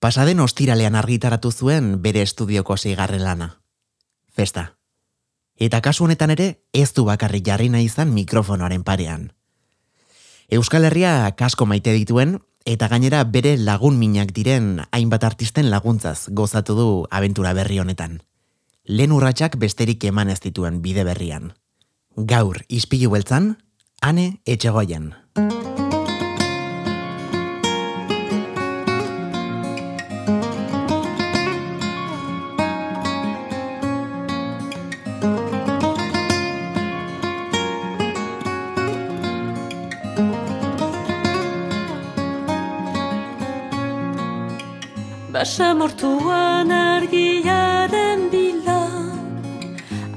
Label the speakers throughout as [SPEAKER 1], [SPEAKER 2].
[SPEAKER 1] Pasaden ostiralean argitaratu zuen bere estudioko zeigarren lana. Festa. Eta kasu honetan ere ez du bakarrik jarri nahi izan mikrofonoaren parean. Euskal Herria kasko maite dituen eta gainera bere lagun minak diren hainbat artisten laguntzaz gozatu du abentura berri honetan. Lehen urratsak besterik eman ez dituen bide berrian. Gaur, izpilu beltzan, ane etxegoien.
[SPEAKER 2] Basamortuan argiaren bila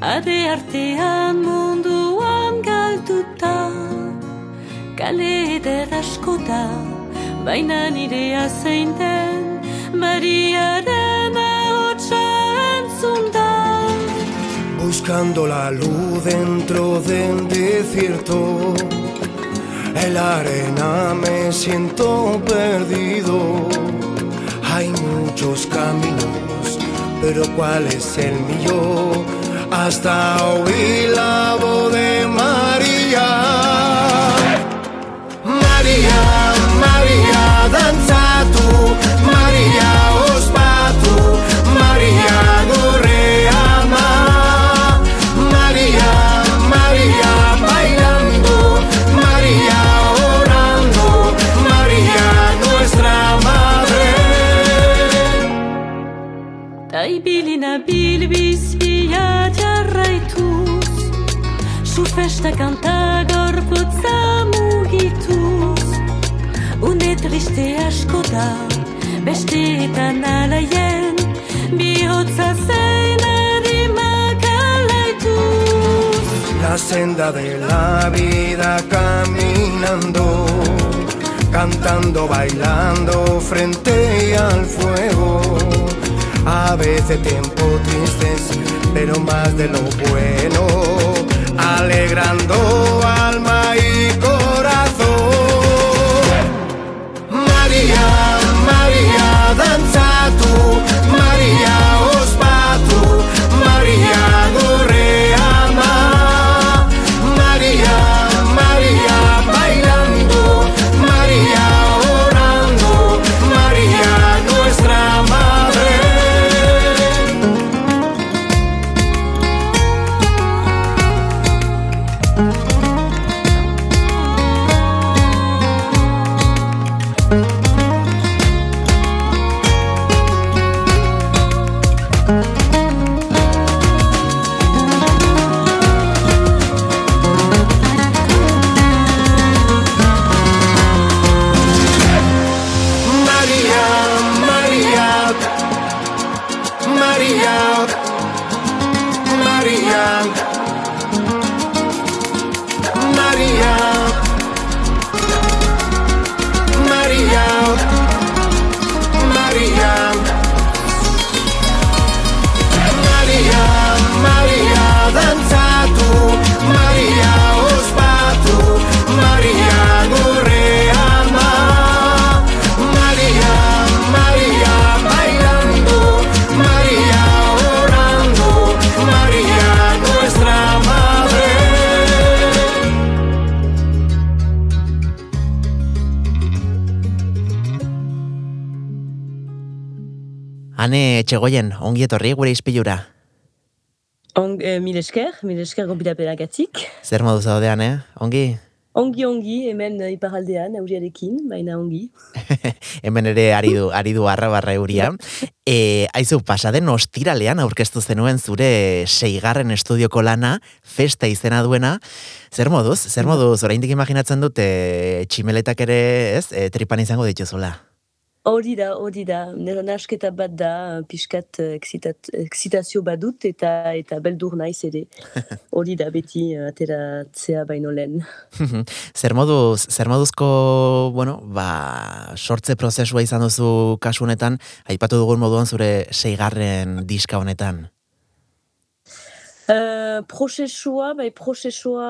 [SPEAKER 2] Ade artean munduan galduta. Kale eder asko da Baina nire azein den Mariaren ahotsa entzun
[SPEAKER 3] Buscando la luz dentro del desierto En la arena me siento perdido Hay muchos caminos, pero ¿cuál es el mío? Hasta oír la voz de María. María, María, danza tú, María,
[SPEAKER 2] Ta ibilina bilbizbia jarraituz Su festa kanta gorputza mugituz Une triste asko da Besteetan alaien Bihotza zein erimagalaituz
[SPEAKER 3] La senda de la vida caminando, cantando, bailando frente al fuego. A veces tiempo tristes, pero más de lo bueno, alegrando alma
[SPEAKER 1] etxegoien, ongi etorri gure izpilura.
[SPEAKER 4] On, eh, mil esker, mil esker gonbidapenagatik.
[SPEAKER 1] Zer modu zaudean, eh? Ongi?
[SPEAKER 4] Ongi ongi, hemen eh, iparaldean, auriarekin, baina ongi.
[SPEAKER 1] Hemen ere ari du, ari du arra barra euria. E, aizu, pasaden ostiralean aurkeztu zenuen zure seigarren estudioko lana, festa izena duena. Zer moduz, zer moduz, oraindik imaginatzen dute tximeletak ere, ez, e, tripan izango dituzula.
[SPEAKER 4] Hori da, hori da, nera nasketa bat da, pixkat eh, excitat, excitazio badut eta eta beldur naiz ere. Hori da beti eh, ateratzea baino lehen.
[SPEAKER 1] zer moduz, zer moduzko, bueno, ba, sortze prozesua izan duzu kasu honetan, aipatu dugun moduan zure seigarren diska honetan.
[SPEAKER 4] Uh, prozesua, bai prozesua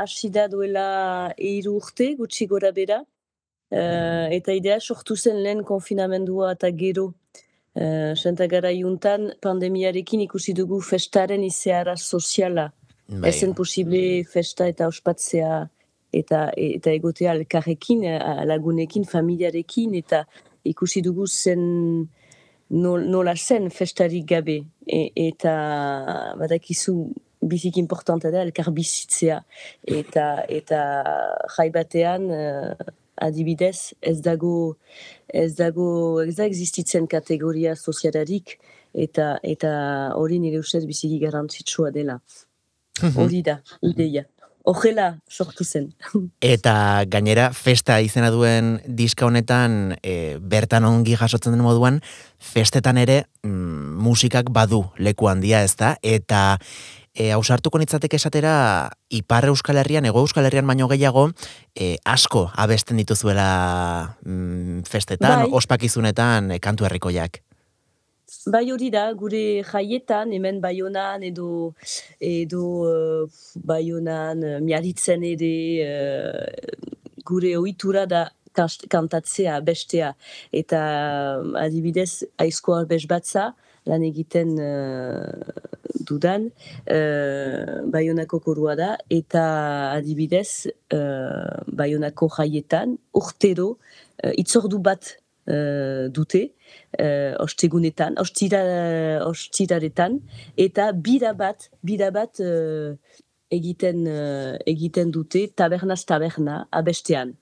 [SPEAKER 4] hasi da duela eiru urte, gutxi gora bera. Uh, eta idea sortu zen lehen konfinamendua eta gero. Uh, Santa gara juntan pandemiarekin ikusi dugu festaren izeara soziala.
[SPEAKER 1] Bai.
[SPEAKER 4] Ezen posible festa eta ospatzea eta eta egotea elkarrekin, eh, lagunekin, familiarekin, eta ikusi dugu zen nol- nola zen festarik gabe. E, eta badakizu bizik importanta da elkar bizitzea. Eta, eta jai batean eh, adibidez ez dago ez dago ez da existitzen kategoria sozialarik eta eta hori nire ustez biziki garrantzitsua dela. Hori da, ideia. Horrela sortu zen.
[SPEAKER 1] Eta gainera festa izena duen diska honetan e, bertan ongi jasotzen den moduan festetan ere mm, musikak badu leku handia ez da eta e, ausartuko nitzateke esatera Ipar Euskal Herrian, Ego Euskal Herrian baino gehiago e, asko abesten dituzuela mm, festetan,
[SPEAKER 4] Bai.
[SPEAKER 1] ospakizunetan e, kantu herrikoiak.
[SPEAKER 4] Bai hori da, gure jaietan, hemen baionan edo, edo uh, baionan, uh, miaritzen ere, uh, gure ohitura da kantatzea, bestea. Eta adibidez, aizko arbez batza, lan egiten uh, dudan, uh, baionako korua da, eta adibidez, uh, baionako jaietan, urtero, itzordu bat uh, dute, uh, ostegunetan, ostira, ostiraretan, eta bira bat, bira bat uh, egiten, uh, egiten dute tabernaz taberna abestean.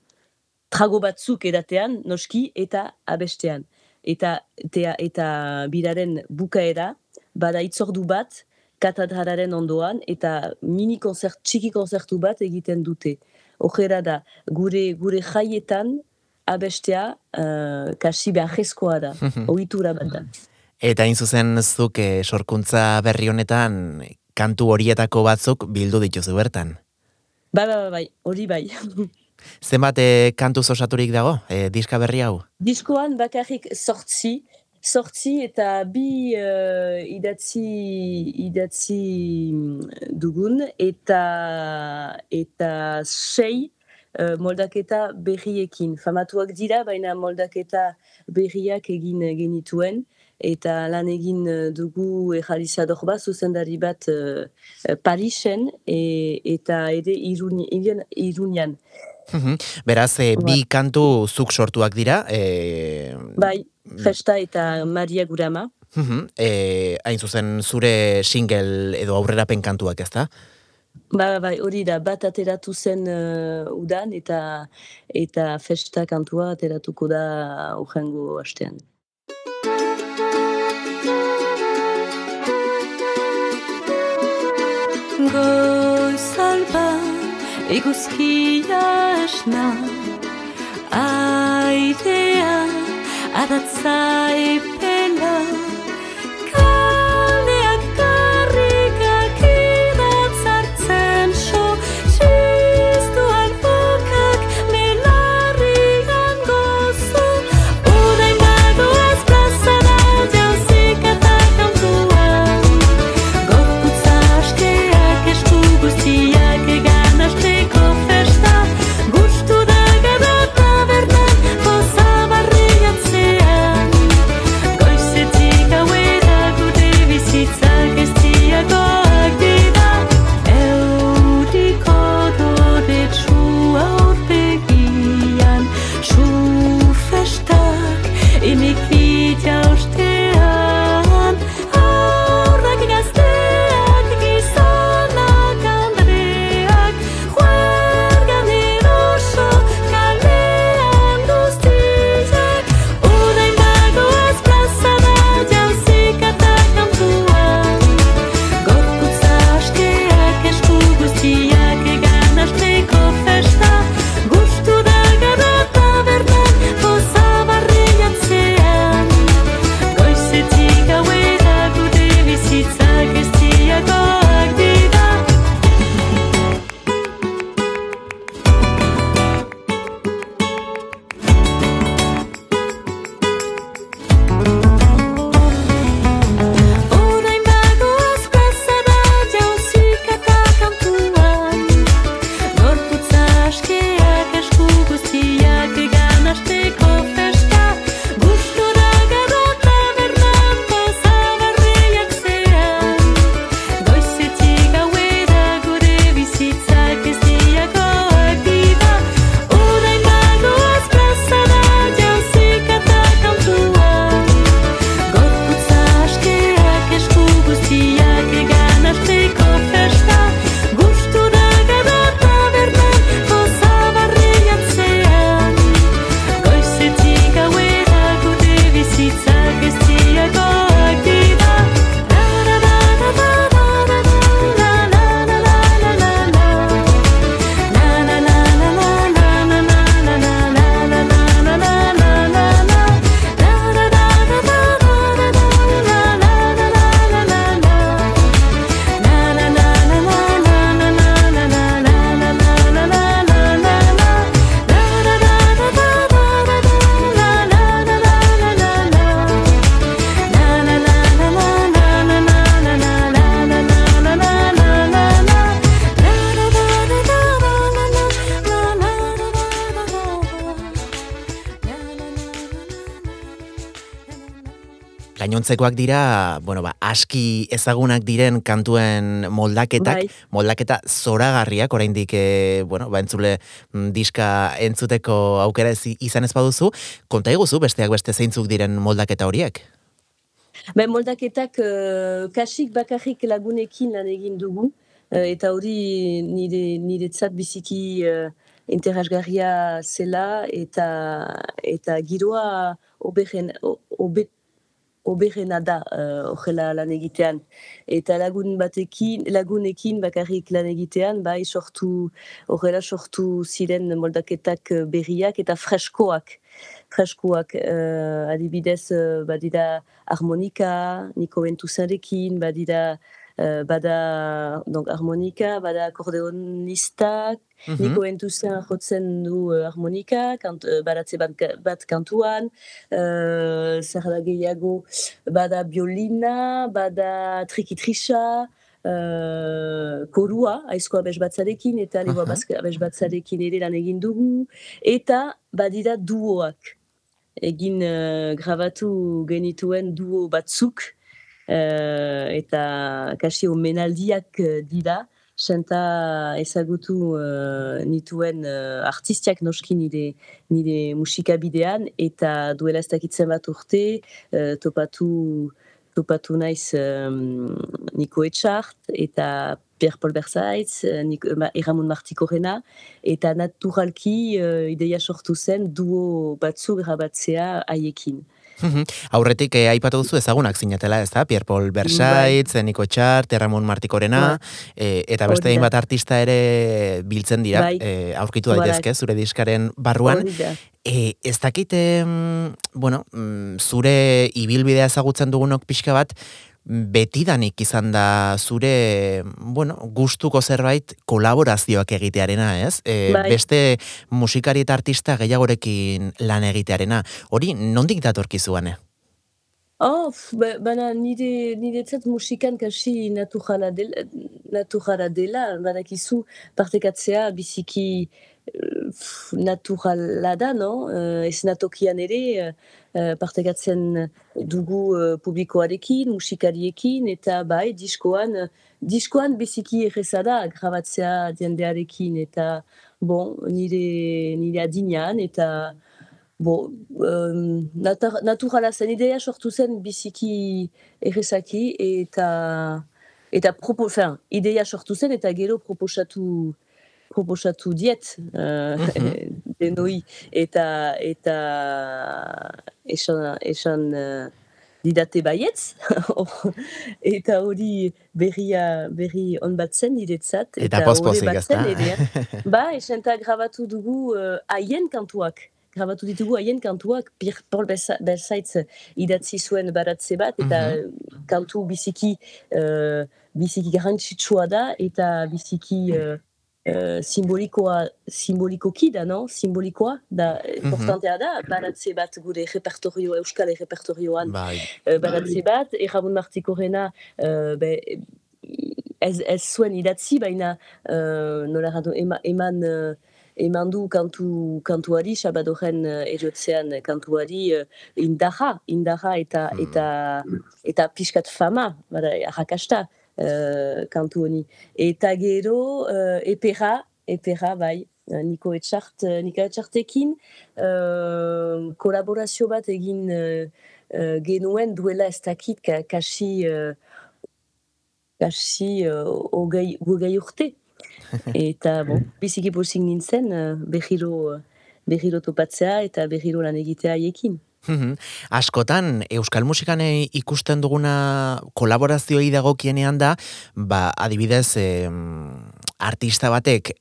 [SPEAKER 4] Trago batzuk edatean, noski, eta abestean. Eta, tea, eta biraren bukaera, bada itzordu bat, katedralaren ondoan, eta mini konzert, txiki konzertu bat egiten dute. Horrela da, gure, gure jaietan, abestea, uh, kasi beharrezkoa da, ohitura bat da.
[SPEAKER 1] Eta hain zuzen zuk e, sorkuntza berri honetan kantu horietako batzuk bildu dituzu bertan.
[SPEAKER 4] Bai, bai, bai, bai, hori bai.
[SPEAKER 1] Zenbat e, kantuz osaturik dago, e, diska berri hau?
[SPEAKER 4] Diskoan bakarrik sortzi, sortzi eta bi uh, idatzi, idatzi mm, dugun eta eta sei uh, moldaketa berriekin. Famatuak dira, baina moldaketa berriak egin genituen eta lan egin dugu errealizador bat, zuzendari bat uh, Parisen e, eta ere Iruni- Irun- Irunian.
[SPEAKER 1] Mhm. Beraz, e, bi
[SPEAKER 4] Bai.
[SPEAKER 1] kantu zuk sortuak dira, e,
[SPEAKER 4] Bai, Festa eta Maria Gurama.
[SPEAKER 1] mhm, e, hain zuzen zure single edo aurrerapen kantuak ez da?
[SPEAKER 4] Ba, bai, hori da, bat ateratu zen uh, udan eta eta festa kantua ateratuko da urrengo astean.
[SPEAKER 2] Goiz alba eguzkia esna Airea adatza epela
[SPEAKER 1] gainontzekoak dira, bueno, ba, aski ezagunak diren kantuen moldaketak,
[SPEAKER 4] Bai.
[SPEAKER 1] moldaketa zoragarriak, oraindik e, bueno, ba, entzule mm, diska entzuteko aukera ez izan ez baduzu, konta iguzu besteak beste zeintzuk diren moldaketa horiek?
[SPEAKER 4] Ben, moldaketak uh, kasik bakarrik lagunekin lan egin dugu, eh, eta hori nire, niretzat biziki uh, interesgarria zela, eta, eta giroa oberen, o- obe, oberena da uh, horrela lan egitean. Eta lagun batekin, lagunekin bakarrik lan egitean, bai sortu, horrela sortu ziren moldaketak eh, berriak eta freskoak. Freskoak, uh, adibidez, uh, badira harmonika, Niko Ventuzarekin, badira uh, bada donc, harmonika, bada akordeonistak,
[SPEAKER 1] Mhm.
[SPEAKER 4] Niko Ventuzan jotzen du uh, harmonika, kant, uh, baratze bat, bat kantuan, uh, zer da gehiago, bada biolina, bada trikitrisa, uh, korua, aizko abes batzarekin, eta lego
[SPEAKER 1] Aha.
[SPEAKER 4] abes batzarekin ere lan egin dugu, eta badira duoak. Egin uh, grabatu genituen duo batzuk, uh, eta kasi omenaldiak uh, dira, senta ezagutu uh, nituen uh, artistiak noski nire, nire musikabidean, eta duela ez dakitzen bat urte, uh, topatu, topatu naiz um, Niko Etxart, eta Pierre Paul Berzaitz, uh, Nik- Erramon Martikorena, eta naturalki uh, ideia sortu zen duo batzuk grabatzea haiekin.
[SPEAKER 1] Aurretik eh, aipatu duzu ezagunak zinatela, ez da? Pierre Paul Bersaitz, Niko Txart, Ramon Martikorena, eh, eta beste
[SPEAKER 4] da.
[SPEAKER 1] hainbat artista ere biltzen dira,
[SPEAKER 4] Bai.
[SPEAKER 1] eh, aurkitu daitezke zure diskaren barruan. E, ez dakit, em, bueno, mm, zure ibilbidea ezagutzen dugunok pixka bat, betidanik izan da zure, bueno, gustuko zerbait kolaborazioak egitearena, ez? E,
[SPEAKER 4] Bai.
[SPEAKER 1] Beste musikari eta artista gehiagorekin lan egitearena. Hori, nondik datorkizuan, eh?
[SPEAKER 4] Oh, ba- baina nire, niretzat musikan kasi naturala dela, naturala dela, badakizu partekatzea biziki eh, naturala da, no? Uh, ez natokian ere uh, partekatzen dugu uh, publikoarekin, musikariekin, eta bai, diskoan, eh, diskoan biziki erreza da grabatzea jendearekin, eta bon, nire, nire adinean, eta Bo, um, naturala zen ideia sortu zen biziki errezaki eta eta propo, fin, ideia sortu zen eta gero proposatu proposatu diet uh,
[SPEAKER 1] Mhm.
[SPEAKER 4] denoi eta eta esan, esan uh, didate baietz eta hori berria berri on bat zen niretzat
[SPEAKER 1] Eta
[SPEAKER 4] hori
[SPEAKER 1] pospozik,
[SPEAKER 4] bat zen eh? Ba, esenta grabatu dugu uh, haien kantuak. Grabatu ditugu haien kantuak, Pierre Paul Bersaitz idatzi zuen baratze bat, eta kantu biziki, uh, biziki garrantzitsua da, eta biziki uh, uh, simbolikoa, simbolikoki da, no? Simbolikoa da, importantea da, baratze bat gure repertorio, euskal repertorioan
[SPEAKER 1] Bai.
[SPEAKER 4] uh, baratze bat, Erramon Martikorena, uh, be, ez, ez zuen idatzi, baina uh, nola erratu, ema, eman, uh, eman du kantu, kantuari, sabadoren uh, erotzean kantuari uh, indarra, indarra eta,
[SPEAKER 1] Mm.
[SPEAKER 4] eta, eta pixkat fama, bada, arrakasta uh, kantu honi. Eta gero, uh, epera, epera, bai, uh, Niko Etxart, uh, Niko Etxartekin, uh, kolaborazio bat egin uh, uh, genuen duela ez dakit ka, kasi uh, kasi hogei, hogei urte. Eta, bon, biziki pozik nintzen, uh, berriro, uh, berriro topatzea eta berriro lan egitea haiekin.
[SPEAKER 1] Mhm. Askotan, euskal musikan eh, ikusten duguna kolaborazioei dagokienean da, ba, adibidez, em, artista batek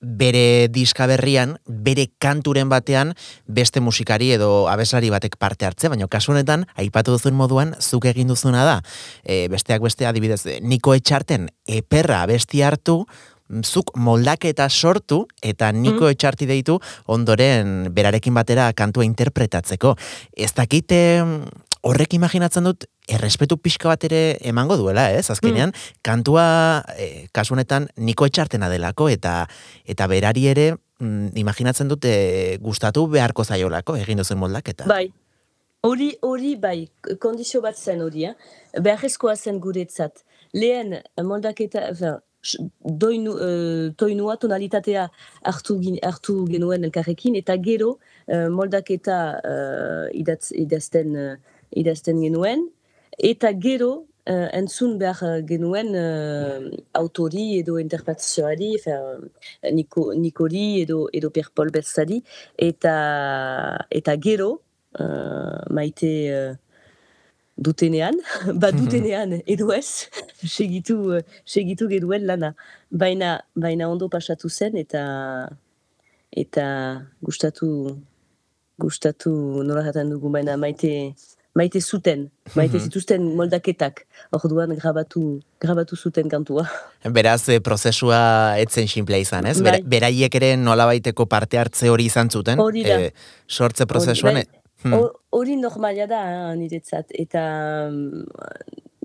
[SPEAKER 1] bere diska berrian, bere kanturen batean, beste musikari edo abeslari batek parte hartze, baina kasu honetan, aipatu duzun moduan, zuk egin duzuna da, e, besteak beste adibidez, Niko Etxarten eperra abesti hartu, zuk moldaketa sortu eta Niko
[SPEAKER 4] Mm.
[SPEAKER 1] etxarti deitu ondoren berarekin batera kantua interpretatzeko. Ez dakite horrek imaginatzen dut errespetu pixka bat ere emango duela, ez? Azkenean, kantua e, kasu honetan Niko etxartena delako eta eta berari ere mm, imaginatzen dut e, gustatu beharko zaiolako egin duzun moldaketa.
[SPEAKER 4] Bai, Hori, hori bai, kondizio bat zen hori, eh? beharrezkoa zen guretzat. Lehen, moldaketa, doinu, uh, toinua, tonalitatea hartu, hartu genuen elkarrekin, eta gero uh, moldaketa uh, idatz, idazten, uh, idazten genuen, eta gero uh, entzun behar genuen uh, autori edo interpretazioari, enfin, Niko, Nikori edo, edo Per Paul Berzadi, eta, eta gero, uh, maite uh, dutenean, bat dutenean edo ez, segitu, segitu geduen lana. Baina, baina ondo pasatu zen eta eta gustatu gustatu nola jaten dugu, baina maite maite zuten, maite zituzten moldaketak, orduan grabatu, grabatu zuten kantua.
[SPEAKER 1] Beraz, eh, prozesua etzen simplea izan, ez?
[SPEAKER 4] Bai.
[SPEAKER 1] beraiek ere nolabaiteko parte hartze hori izan zuten, eh, sortze prozesuan,
[SPEAKER 4] Hori,
[SPEAKER 1] eh, hmm,
[SPEAKER 4] Ho- Hori normalia da, eh, niretzat, eta mm,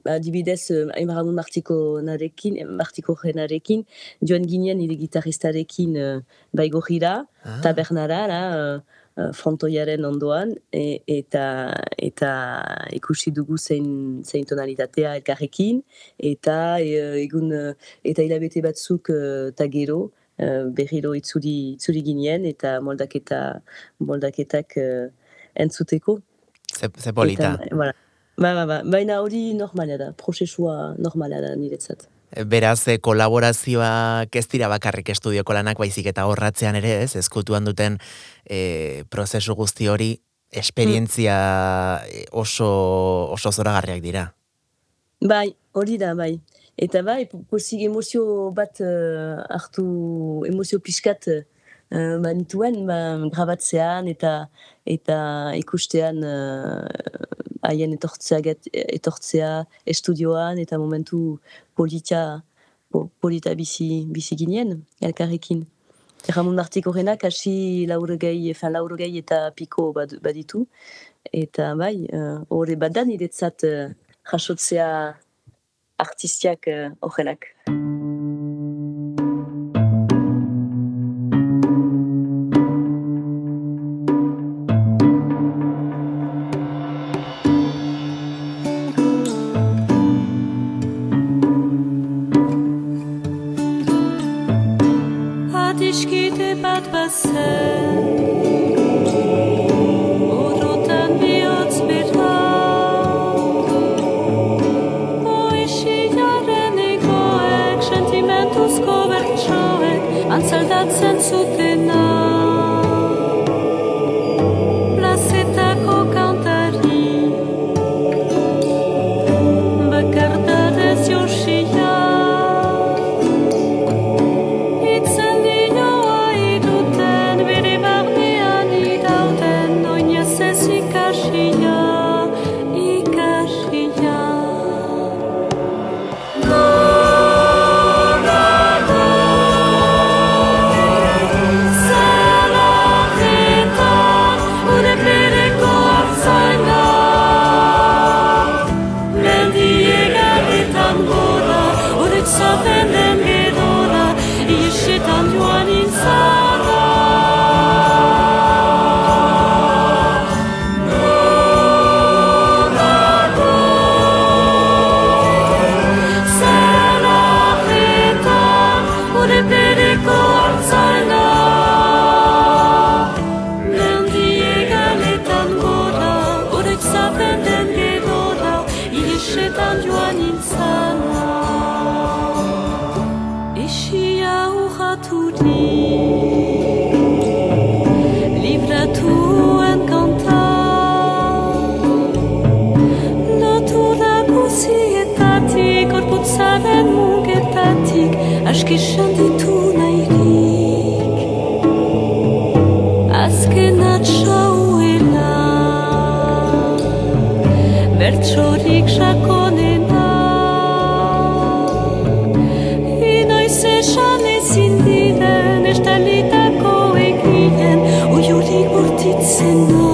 [SPEAKER 4] adibidez, eh, Aimaramun Martiko narekin, Martiko jenarekin, joan ginen nire gitarristarekin uh, baigorira,
[SPEAKER 1] Ah.
[SPEAKER 4] tabernara, la, eh, eh, frontoiaren ondoan, e, eta, eta ikusi dugu zein, zein tonalitatea elkarrekin, eta e, egun, eh, eta hilabete batzuk uh, ta gero, eh, berriro itzuli, itzuli ginen, eta moldaketa, moldaketak uh, entzuteko.
[SPEAKER 1] ze, ze polita.
[SPEAKER 4] Eta, voilà. Ba, ba, ba. Baina hori normala da, prozesua normala da niretzat.
[SPEAKER 1] Beraz, eh, kolaborazioak ez dira bakarrik estudioko lanak baizik eta horratzean ere, ez? Ezkutuan duten eh, prozesu guzti hori esperientzia eh, oso, oso zoragarriak dira.
[SPEAKER 4] Bai, hori da, bai. Eta bai, pozik emozio bat uh, hartu, emozio pixkat uh, banituen, ba, grabatzean eta eta ikustean uh, haien etortzea, get- etortzea estudioan eta momentu polita, po, polita bizi, bizi ginen, elkarrekin. Ramon Martiko renak hasi laurogei, enfin laurogei eta piko bad, baditu. Eta bai, uh, horre badan niretzat uh, jasotzea artistiak uh, horrenak.
[SPEAKER 2] Aski ditu nahirik. Azken atxauela Bertsorik sakonena Inoiz esan ezin diren Estalitako egiten Oiorik bortitzena Bortitzena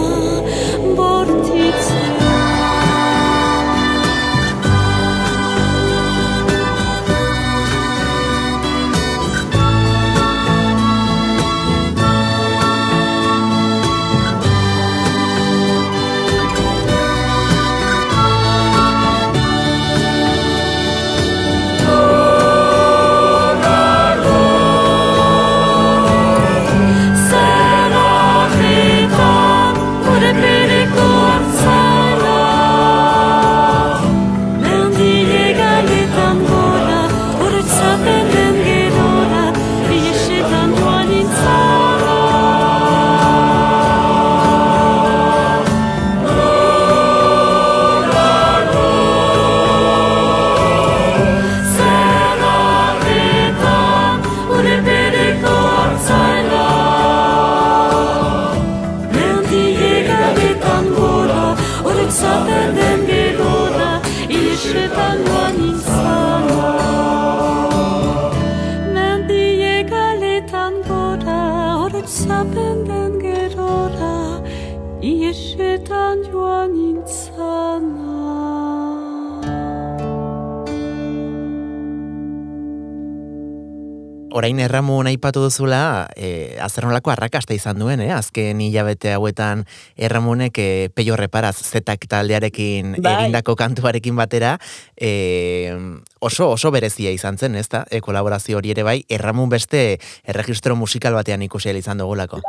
[SPEAKER 1] Erramun aipatu duzula, e, azernolako arrakasta izan duen, eh? azken hilabete hauetan erramunek e, peio reparaz zetak taldearekin
[SPEAKER 4] Bai.
[SPEAKER 1] egindako kantuarekin batera, e, oso oso berezia izan zen, ez da? E, kolaborazio hori ere bai, erramun beste erregistro musikal batean ikusi izan dugulako.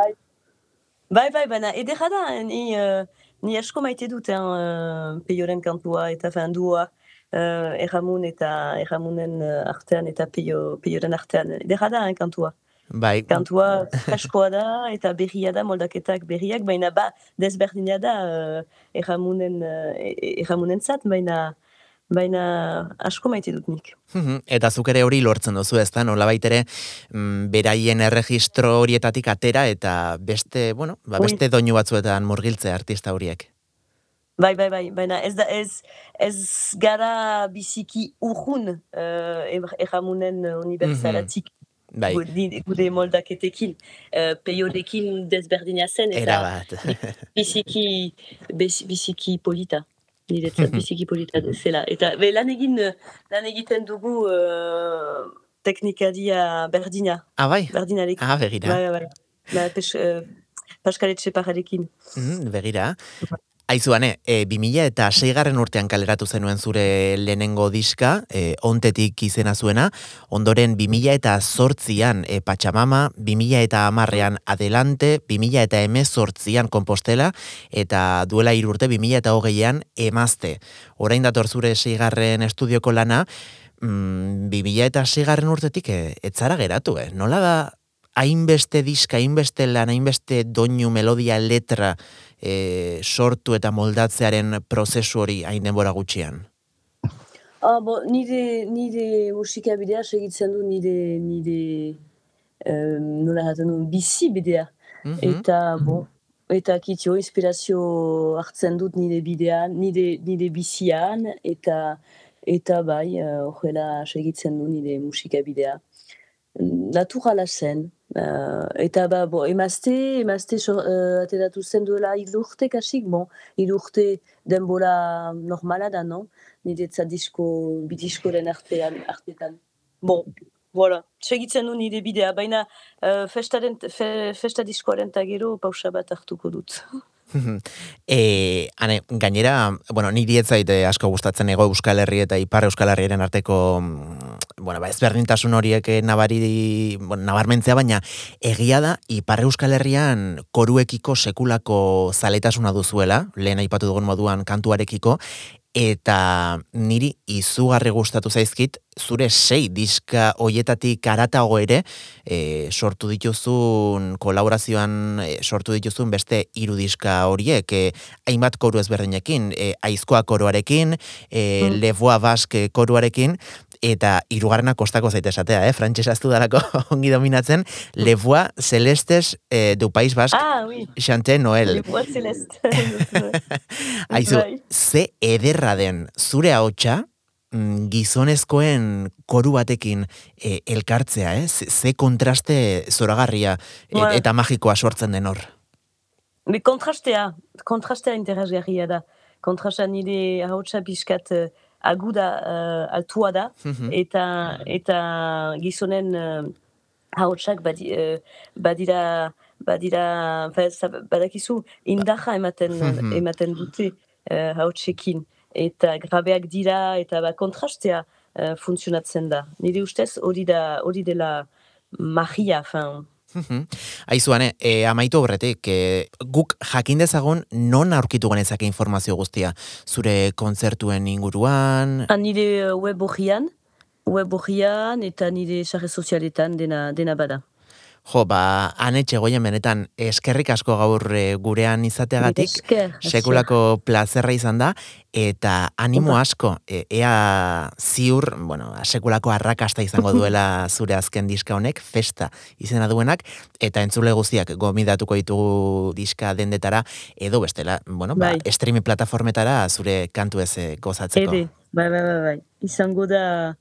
[SPEAKER 4] Bai, bai, baina edera da, ni, uh, ni asko maite dut uh, peioren kantua eta fan duoa uh, erramun eta erramunen uh, artean eta peio, peioren artean. Edera da, hein, kantua.
[SPEAKER 1] Bai,
[SPEAKER 4] Kantua freskoa da eta berria da moldaketak berriak, baina ba, desberdina da uh, erramunen, uh, erramunen zat, baina, baina asko maite dut nik.
[SPEAKER 1] Mhm, Eta zuk ere hori lortzen duzu, ez da, nolabait ere, mm, beraien erregistro horietatik atera eta beste, bueno, ba, beste doinu batzuetan murgiltzea artista horiek.
[SPEAKER 4] Bai, bai, bai, baina ez da ez, ez gara biziki urrun uh, erramunen universalatik.
[SPEAKER 1] Bai,
[SPEAKER 4] Gure, gure moldaketekin, uh, peiorekin desberdina zen eta
[SPEAKER 1] erabat.
[SPEAKER 4] biziki, biziki polita. Niretzat biziki polita zela. Eta be, lan, egin, eh, lan egiten dugu uh, teknikaria berdina,
[SPEAKER 1] ah, bai?
[SPEAKER 4] berdinarekin.
[SPEAKER 1] Ah, begira.
[SPEAKER 4] Bai, bai, bai. Ba, pes, uh, Pascal Etxeparrarekin.
[SPEAKER 1] Mhm, begira. Aizuane, e, 2000 eta seigarren urtean kaleratu zenuen zure lehenengo diska, e, ontetik izena zuena, ondoren 2000 eta zortzian e, Pachamama, 2000 eta amarrean Adelante, 2000 eta emezortzian Compostela, eta duela irurte 2000 eta hogeian Emazte. Orain dator zure seigarren estudioko lana, mm, 2000 eta seigarren urtetik e, etzara geratu, eh? Nola da hainbeste diska, hainbeste lan, hainbeste doinu, melodia, letra e, sortu eta moldatzearen prozesu hori hain denbora gutxian?
[SPEAKER 4] Ah, bo, nire, nire musika bidea segitzen du nire, nire um, nola jaten du, bizi bidea.
[SPEAKER 1] Mhm.
[SPEAKER 4] Eta, bo, eta kitio, inspirazio hartzen dut nire bidean, nire, nire bizian, eta, eta bai, horrela segitzen du nire musika bidea. Naturala zen. Uh, eta ba, bo, emazte, emazte so, uh, ateratu zen duela hiru urte kasik, bon, hiru urte denbora normala da, no? Niretzat disko, bi diskoren artean, artetan. Bon, voilà, segitzen du nire bidea, baina uh, festaren, fe, festa diskoaren eta gero pausa bat hartuko dut.
[SPEAKER 1] e, ane, gainera, bueno, niri ez zaite asko gustatzen ego Euskal Herri eta Ipar Euskal Herriaren arteko mm, bueno, ba, ezberdintasun horiek eh, nabari, bueno, nabarmentzea, baina egia da Ipar Euskal Herrian koruekiko sekulako zaletasuna duzuela, lehen aipatu dugun moduan kantuarekiko, eta niri izugarri gustatu zaizkit zure sei diska hoietatik aratago ere e, sortu dituzun kolaborazioan e, sortu dituzun beste hiru diska horiek e, hainbat koru ezberdinekin e, aizkoa koroarekin e,
[SPEAKER 4] Mm.
[SPEAKER 1] levoa bask koruarekin eta hirugarrena kostako zaite esatea, eh? Frantsesa ez dudalako ongi dominatzen, Levoa Celestes eh, du País Basque
[SPEAKER 4] Ah, oui,
[SPEAKER 1] Chante Noel.
[SPEAKER 4] le voix celeste.
[SPEAKER 1] Aizu,
[SPEAKER 4] Bai.
[SPEAKER 1] ze ederra den zure ahotsa mm, gizonezkoen koru batekin e, elkartzea, eh? Ze, kontraste zoragarria e,
[SPEAKER 4] Bai.
[SPEAKER 1] eta magikoa sortzen den hor.
[SPEAKER 4] Me kontrastea, kontrastea interesgarria da. Kontrastea nire ahotsa pixkat uh, aguda, uh, altua da,
[SPEAKER 1] Mhm.
[SPEAKER 4] eta, eta gizonen uh, ahotsak badi, uh, badira, badira, zab- badakizu, indarra ematen,
[SPEAKER 1] Mhm.
[SPEAKER 4] ematen dute uh, ahotsekin. Eta grabeak dira, eta ba, kontrastea uh, funtzionatzen da. Nire ustez hori da, hori dela magia, fin,
[SPEAKER 1] Mhm. Aizuane, e, amaitu horretik, e, guk jakin dezagun non aurkitu genezake informazio guztia? Zure kontzertuen inguruan,
[SPEAKER 4] Ah, nire uh, web orrian, web orrian eta nire sare sozialetan dena, dena bada.
[SPEAKER 1] Jo, ba, anetxe goien benetan eskerrik asko gaur e, gurean izateagatik,
[SPEAKER 4] Esker,
[SPEAKER 1] sekulako plazerra izan da, eta animo asko, e, ea ziur, bueno, sekulako arrakasta izango duela zure azken diska honek, festa izena duenak, eta entzule guztiak gomidatuko ditugu diska dendetara, edo bestela, bueno, ba,
[SPEAKER 4] Bai.
[SPEAKER 1] streaming plataformetara zure kantu ez eh, gozatzeko.
[SPEAKER 4] Ede, bai, bai, bai, bai. Izango da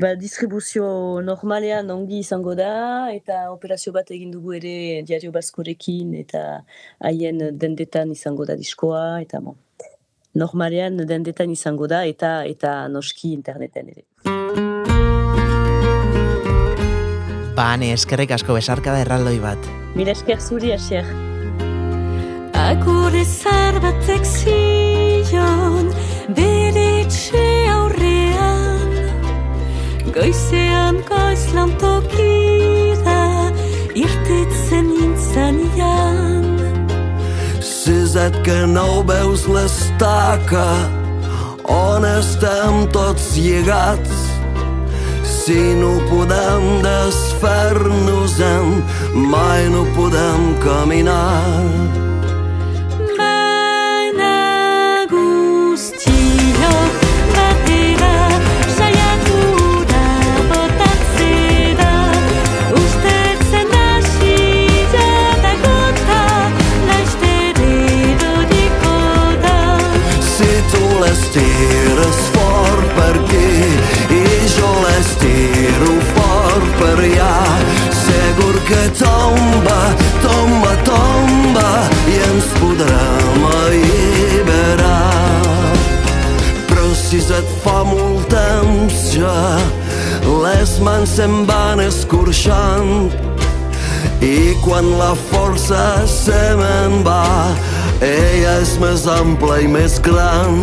[SPEAKER 4] Ba, distribuzio normalean ongi izango da, eta operazio bat egin dugu ere diario baskorekin, eta haien dendetan izango da diskoa, eta bon. Normalean dendetan izango da, eta eta noski interneten ere.
[SPEAKER 1] Bane, eskerrik asko besarka da erraldoi bat.
[SPEAKER 4] Mila esker zuri, Asier.
[SPEAKER 2] Agure zar batek zion bere Goizean goiz lantokira irtetzen nintzanian
[SPEAKER 5] Sisat que no veus l'estaca on estem tots lligats si no podem desfer-nos-en mai no podem caminar se'n van escorxant i quan la força se me'n va, ella és més ampla i més gran.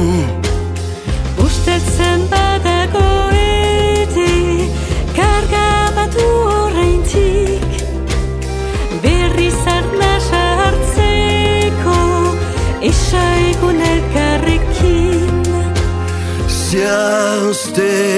[SPEAKER 2] Ustetzen badago ere karga batu horreintik Berriz arnasa hartzeko esaigun elkarrekin
[SPEAKER 5] Si estirem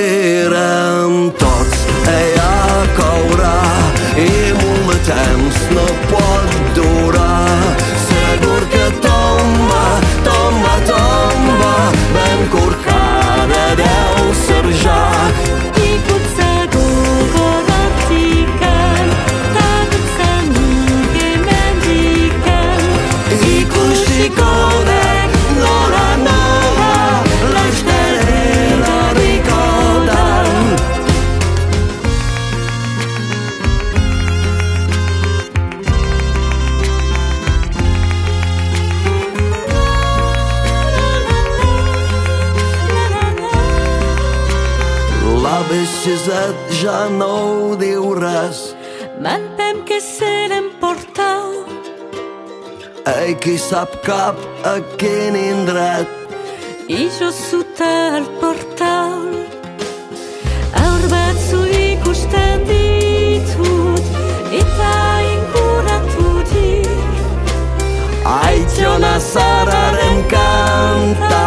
[SPEAKER 5] ja no ho diu res,
[SPEAKER 2] Mantem que se l'emportau
[SPEAKER 5] ei qui sap cap a quin indret.
[SPEAKER 2] I jo sota el portal. Aur batzu ikusten ditut Eta inguratu dik
[SPEAKER 5] Aitzona zararen kanta,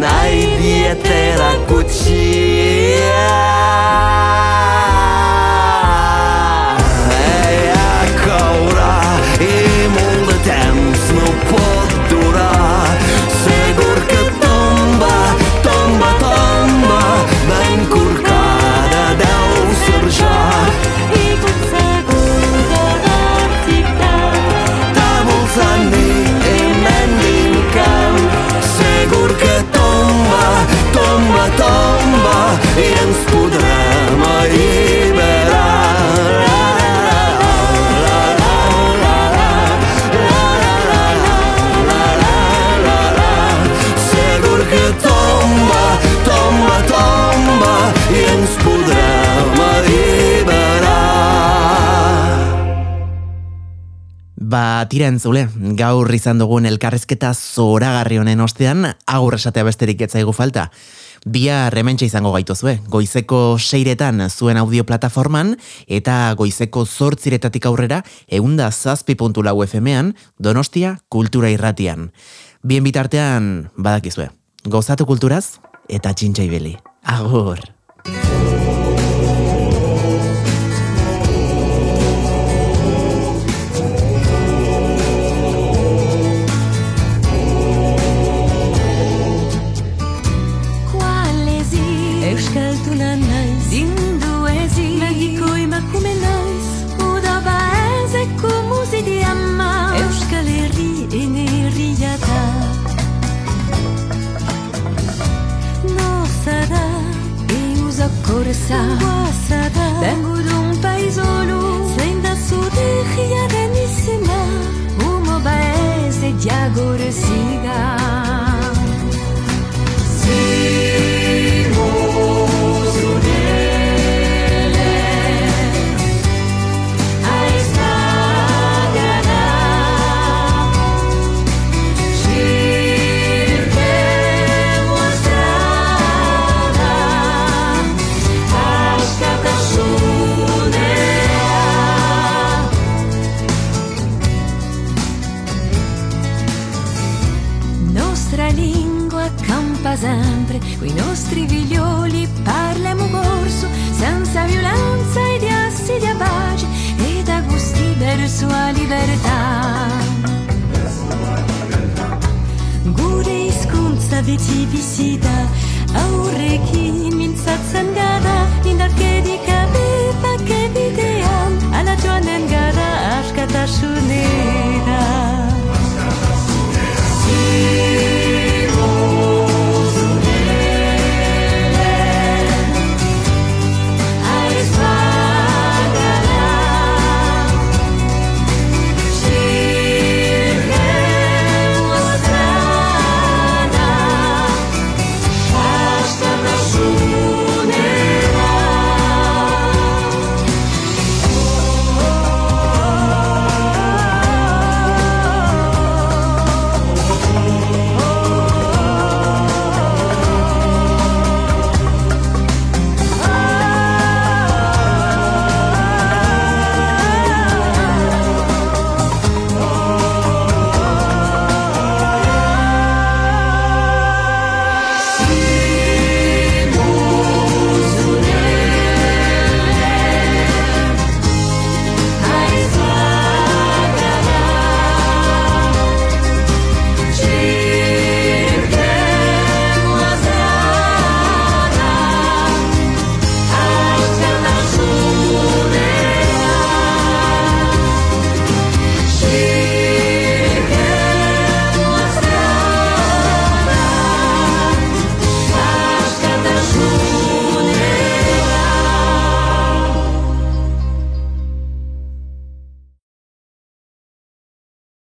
[SPEAKER 5] nahi dietera kutsia.
[SPEAKER 1] Tira entzule, gaur izan dugun elkarrezketa zoragarri honen ostean, agur esatea besterik ez zaigu falta. Bia rementxe izango gaituzue, goizeko seiretan zuen audio plataforman, eta goizeko zortziretatik aurrera, eunda zazpi FM-ean, donostia kultura irratian. Bien bitartean, badakizue, gozatu kulturaz, eta txintxai beli. Agur!